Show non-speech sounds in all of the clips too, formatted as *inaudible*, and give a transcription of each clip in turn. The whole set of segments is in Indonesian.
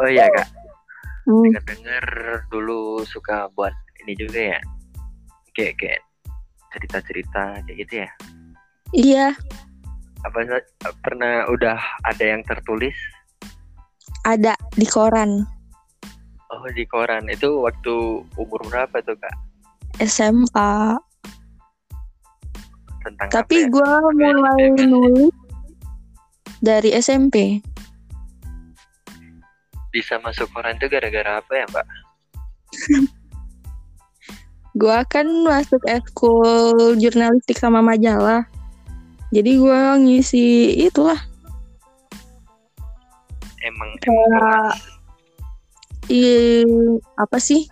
Oh iya kak, Hmm, dengar dengar dulu suka buat ini juga ya, kayak kayak cerita cerita kayak gitu ya. iya, Apa pernah udah ada yang tertulis? ada di koran Oh di koran itu waktu umur berapa tuh kak? SMA. Tentang Tapi ya? gue mulai nulis dari SMP. Bisa masuk koran itu gara-gara apa ya mbak? *laughs* Gue kan masuk ekskul jurnalistik sama majalah. Jadi gue ngisi itulah Emang kayak i, apa sih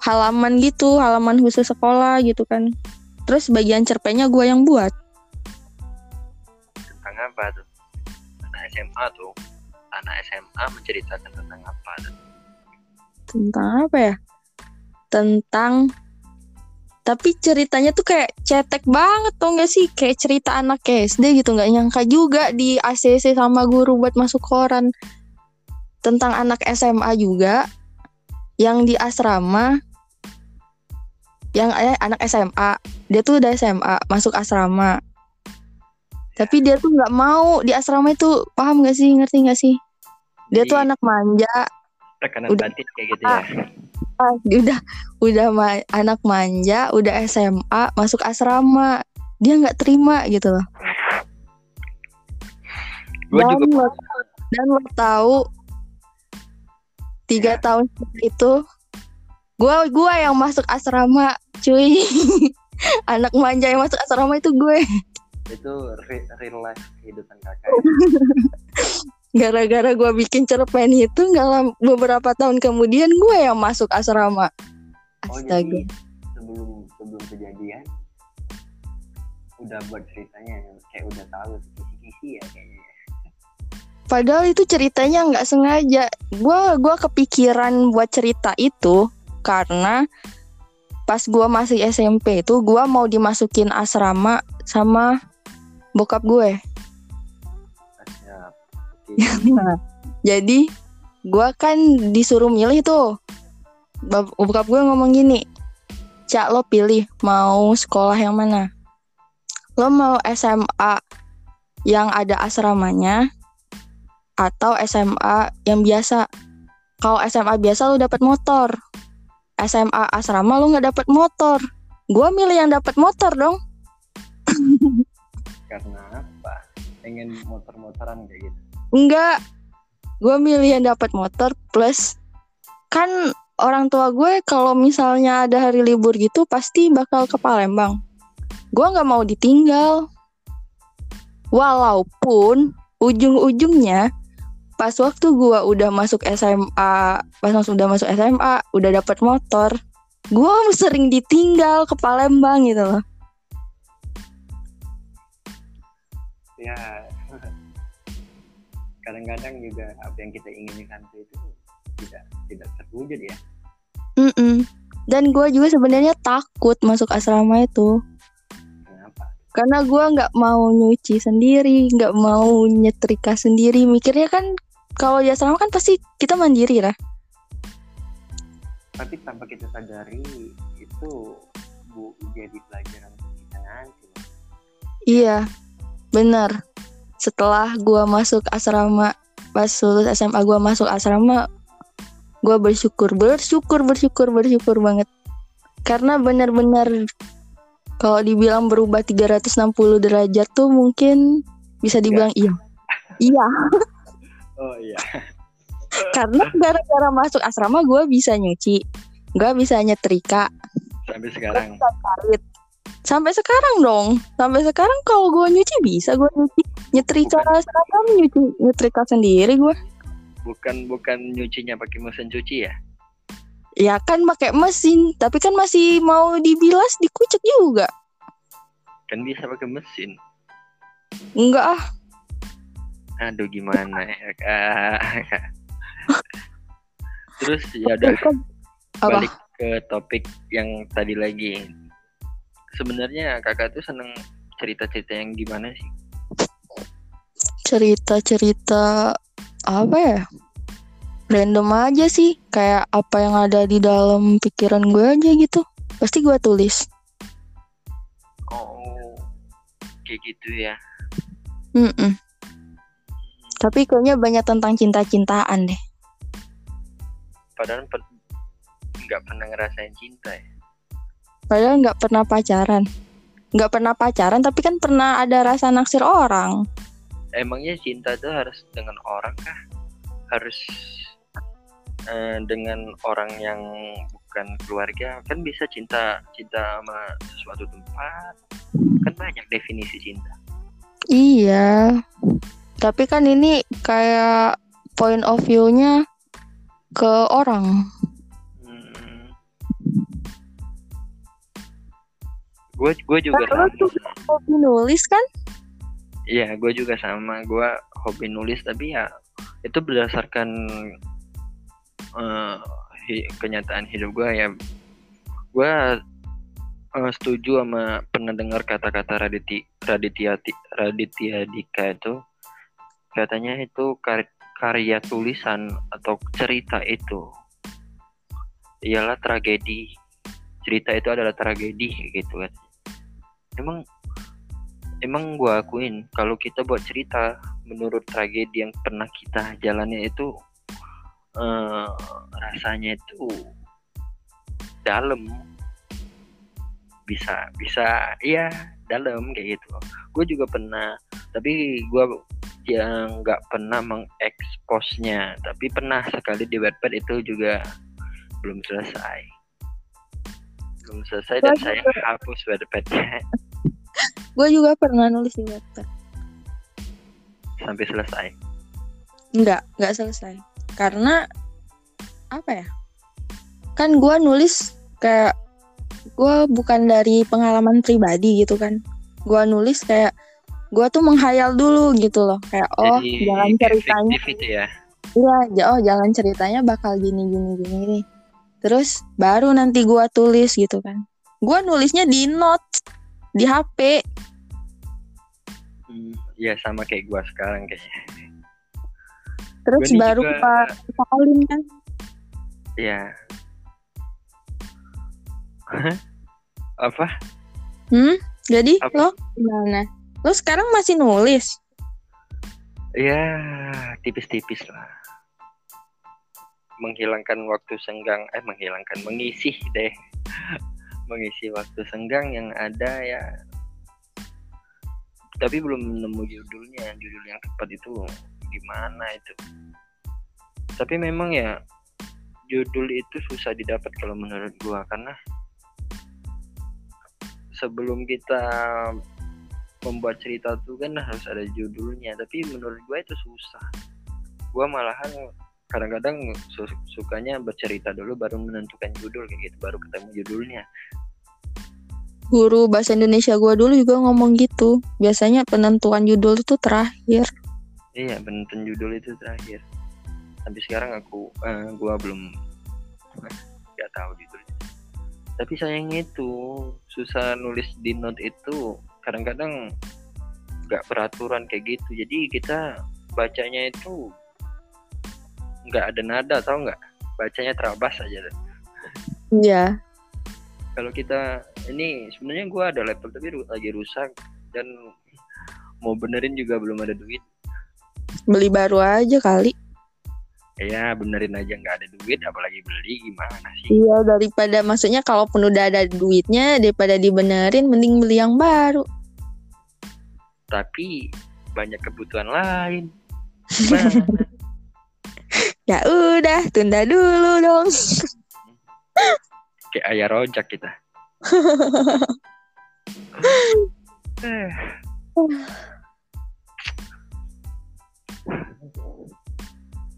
halaman gitu, halaman khusus sekolah gitu kan. Terus bagian cerpennya gue yang buat. tentang apa tuh? SMA tuh, anak SMA menceritakan tentang apa? Tentang apa ya? Tentang tapi ceritanya tuh kayak cetek banget tuh gak sih kayak cerita anak SD gitu nggak nyangka juga di ACC sama guru buat masuk koran tentang anak SMA juga yang di asrama yang eh, anak SMA dia tuh udah SMA masuk asrama tapi dia tuh nggak mau. Di asrama itu paham gak sih? Ngerti gak sih? Dia tuh Jadi, anak manja. Tekanan udah- batin kayak gitu ya. Ah, udah. Udah ma- anak manja udah SMA masuk asrama. Dia nggak terima gitu loh. Dan juga lo, dan lo tahu tiga Ya. tahun itu gua gua yang masuk asrama cuy. *laughs* Anak manja yang masuk asrama itu gue itu re- real life kehidupan kakak. *laughs* gara-gara gua bikin cerpen itu nggak beberapa tahun kemudian gue yang masuk asrama Oh astaga jadi sebelum sebelum kejadian udah buat ceritanya kayak udah tahu kisi-kisi ya kayaknya. Padahal itu ceritanya nggak sengaja. Gua gua kepikiran buat cerita itu karena pas gua masih SMP itu gua mau dimasukin asrama sama bokap gue. Siap. *laughs* Jadi gua kan disuruh milih tuh. Bokap gue ngomong gini, Cak lo pilih mau sekolah yang mana? Lo mau SMA yang ada asramanya atau SMA yang biasa? Kalau SMA biasa lo dapat motor. SMA asrama lo nggak dapat motor. Gua milih yang dapat motor dong. *laughs* Karena apa? Pengen motor-motoran kayak gitu. Enggak. Gue milih yang dapat motor plus kan orang tua gue kalau misalnya ada hari libur gitu pasti bakal ke Palembang. Gue nggak mau ditinggal. Walaupun ujung-ujungnya pas waktu gue udah masuk SMA, pas masuk udah masuk SMA, udah dapat motor, gue sering ditinggal ke Palembang gitu loh. Ya. *laughs* Kadang-kadang juga apa yang kita inginkan itu tidak tidak terwujud ya. Mm-mm. Dan gue juga sebenarnya takut masuk asrama itu. Kenapa? karena gua nggak mau nyuci sendiri nggak mau nyetrika sendiri mikirnya kan kalau di asrama kan pasti kita mandiri lah Tapi tanpa kita sadari itu bu jadi pelajaran kita nanti. iya benar. Setelah gua masuk asrama pas lulus SMA gua masuk asrama gua bersyukur bersyukur bersyukur bersyukur banget. Karena benar-benar kalau dibilang berubah 360 derajat tuh mungkin bisa dibilang iya. Iya. *laughs* Oh iya. *laughs* karena gara-gara masuk asrama gue bisa nyuci gue bisa nyetrika. Sampai sekarang. bisa karit sampai sekarang dong. Sampai sekarang kalau gue nyuci bisa gue nyuci. Nyetrika seragam nyuci nyetrika sendiri gue Bukan bukan nyucinya pakai mesin cuci ya? ya kan pakai mesin tapi kan masih mau dibilas dikucek juga. Kan bisa pakai mesin. enggak ah. Aduh gimana ya kak. *laughs* Terus ya udah. Kan- balik ke topik yang tadi lagi. Sebenarnya kakak tuh seneng cerita-cerita yang gimana sih? cerita-cerita apa ya? Random aja sih kayak apa yang ada di dalam pikiran gue aja gitu. Pasti gue tulis. Oh kayak gitu ya? Mm-mm. tapi kayaknya banyak tentang cinta-cintaan deh. Padahal pe- nggak pernah ngerasain cinta ya padahal nggak pernah pacaran. Nggak pernah pacaran tapi kan pernah ada rasa naksir orang. Emangnya cinta itu harus dengan orang kah? Harus eh, dengan orang yang bukan keluarga? Kan bisa cinta cinta sama sesuatu tempat. Kan banyak definisi cinta. Iya. Tapi kan ini kayak point of view-nya ke orang gue gue juga lo sama tuh hobi nulis kan Iya, gue juga sama. Gue hobi nulis, tapi ya itu berdasarkan eh, hi- kenyataan hidup gue ya. Gue eh, setuju sama pernah dengar kata-kata Raditi Raditya Ti- Raditya Dika itu katanya itu kar- karya tulisan atau cerita itu ialah tragedi. Cerita itu adalah tragedi gitu kan. Emang emang gue akuin kalau kita buat cerita menurut tragedi yang pernah kita jalani itu eh, rasanya itu dalam. Bisa bisa iya dalam kayak gitu. Gue juga pernah tapi gue yang nggak pernah mengeksposnya. Tapi pernah sekali di Wattpad itu juga belum selesai belum selesai dan saya hapus Wattpadnya *laughs* gue juga pernah nulis di Wattpad sampai selesai Enggak, enggak selesai. Karena apa ya? Kan gua nulis kayak gua bukan dari pengalaman pribadi gitu kan. Gua nulis kayak gua tuh menghayal dulu gitu loh. Kayak oh, Jadi jalan ceritanya fiktif itu ya iya, ja- oh jalan ceritanya bakal gini gini gini nih. Terus baru nanti gua tulis gitu kan. Gua nulisnya di notes di HP. Hmm, ya sama kayak gua sekarang kayaknya Terus Gua baru juga- salin kan. ya *laughs* apa Hmm? Jadi Apa? lo gimana? Lo sekarang masih nulis? ya tipis-tipis lah menghilangkan waktu senggang eh menghilangkan mengisi deh. *laughs* Mengisi waktu senggang yang ada ya. Tapi belum nemu judulnya judul yang tepat itu gimana itu. Tapi memang ya judul itu susah didapat kalau menurut gua karena sebelum kita membuat cerita tuh kan harus ada judulnya. Tapi menurut gue itu susah. Gue malahan kadang-kadang su- sukanya bercerita dulu baru menentukan judul kayak gitu baru ketemu judulnya Guru bahasa Indonesia gua dulu juga ngomong gitu. Biasanya penentuan judul itu terakhir. iya penentuan judul itu terakhir sampai sekarang aku eh, gua belum nggak tahu judulnya tapi sayangnya itu susah nulis di note itu kadang-kadang nggak peraturan kayak gitu jadi kita bacanya itu nggak ada nada tau nggak bacanya terabas aja deh. Iya. kalau kita ini sebenarnya gua ada laptop tapi lagi rusak dan mau benerin juga belum ada duit Beli baru aja kali. ya benerin aja nggak ada duit apalagi beli gimana sih Iya daripada maksudnya kalaupun udah ada duitnya daripada dibenerin mending beli yang baru. tapi banyak kebutuhan lain? *laughs* Ya udah, tunda dulu dong. kayak ayah rojak kita Eh.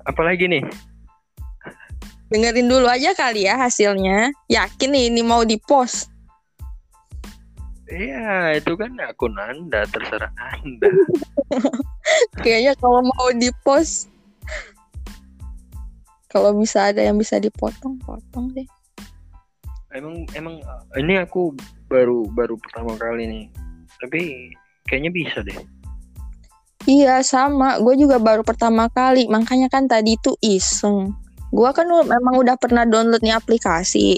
apalagi nih Dengerin dulu aja kali ya hasilnya. Yakin nih ini mau di-post. Iya, itu kan akun Anda, terserah Anda. *laughs* Kayaknya kalau mau di-post kalau bisa ada yang bisa dipotong, potong deh. Emang emang eh, ini aku baru baru pertama kali nih. Tapi kayaknya bisa deh. Iya sama, gue juga baru pertama kali, makanya kan tadi tuh iseng. Gua kan memang udah pernah download nih aplikasi.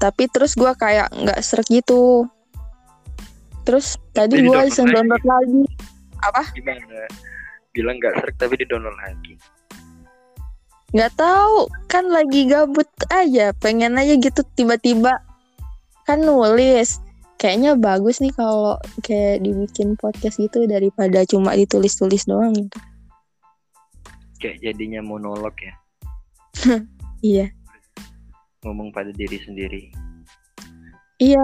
Tapi terus gua kayak nggak serak gitu. Terus tadi download iseng lagi? download lagi. Apa? Gimana? Bilang nggak serak tapi di download lagi. Nggak tahu, kan lagi gabut aja, pengen aja gitu tiba-tiba kan nulis. Kayaknya bagus nih kalau kayak dibikin podcast gitu daripada cuma ditulis-tulis doang gitu. Kayak jadinya monolog ya. *laughs* Iya. Ngomong pada diri sendiri. Iya,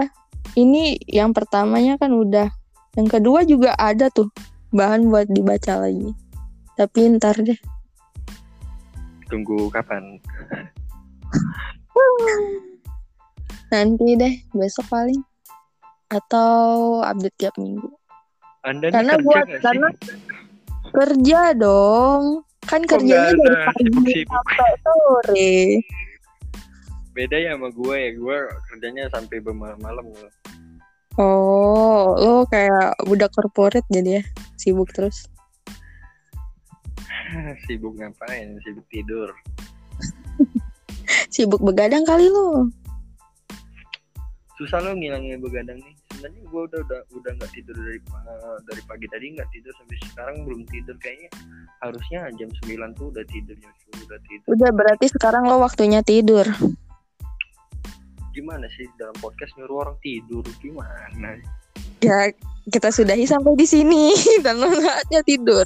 ini yang pertamanya kan udah. Yang kedua juga ada tuh bahan buat dibaca lagi. Tapi ntar deh. Tunggu kapan? Nanti deh, besok paling. Atau update tiap minggu. Anda Karena kerja buat- karena Kerja dong. Kan kerjanya nggak dari pagi sampai sore. Beda ya sama gue ya. Gue kerjanya sampai bermalam-malam. Oh, lo kayak budak corporate jadi ya. Sibuk terus. *laughs* Sibuk ngapain? Sibuk tidur. *laughs* Sibuk begadang kali lo. Susah lo ngilangnya begadang nih. Sebenarnya gue udah udah udah nggak tidur dari pa- dari pagi tadi nggak tidur sampai sekarang belum tidur kayaknya. Harusnya jam 9 tuh udah tidur jam 10 udah tidur. Udah berarti sekarang lo waktunya tidur. Gimana sih dalam podcast nyuruh orang tidur gimana? Ya, kita sudahi sampai di sini *laughs* dan saatnya tidur.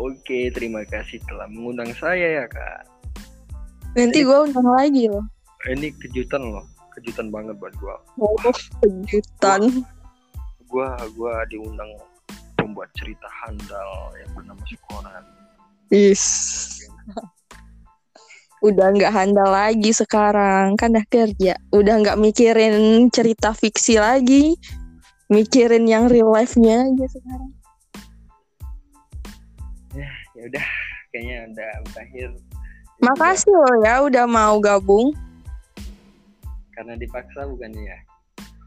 Oke, terima kasih telah mengundang saya ya kak. Nanti gue undang lagi loh. Ini kejutan loh, kejutan banget buat gua. Oh, kejutan. Gua gua diundang pembuat cerita handal yang bernama Sukoran. Is. *laughs* Udah nggak handal lagi sekarang, kan udah kerja. Udah nggak mikirin cerita fiksi lagi. Mikirin yang real life-nya aja sekarang. Ya udah, kayaknya udah berakhir. Makasih lo ya udah mau gabung. Karena dipaksa bukan ya?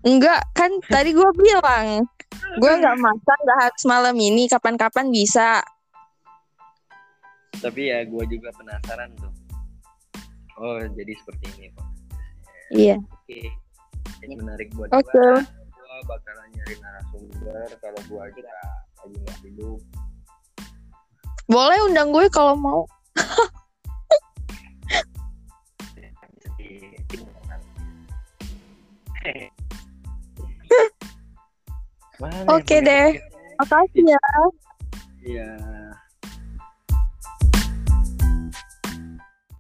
Enggak, kan *laughs* tadi gue bilang. Gue nggak masak, nggak harus malam ini. Kapan-kapan bisa. Tapi ya gua juga penasaran tuh. Oh, jadi seperti ini kok. Iya. Oke. Ini menarik buat Oke. gua. Gua bakalan nyari narasumber kalau gua aja lagi nggak hidup. Boleh undang gue kalau mau. Oke yang deh. Makasih ya. Iya.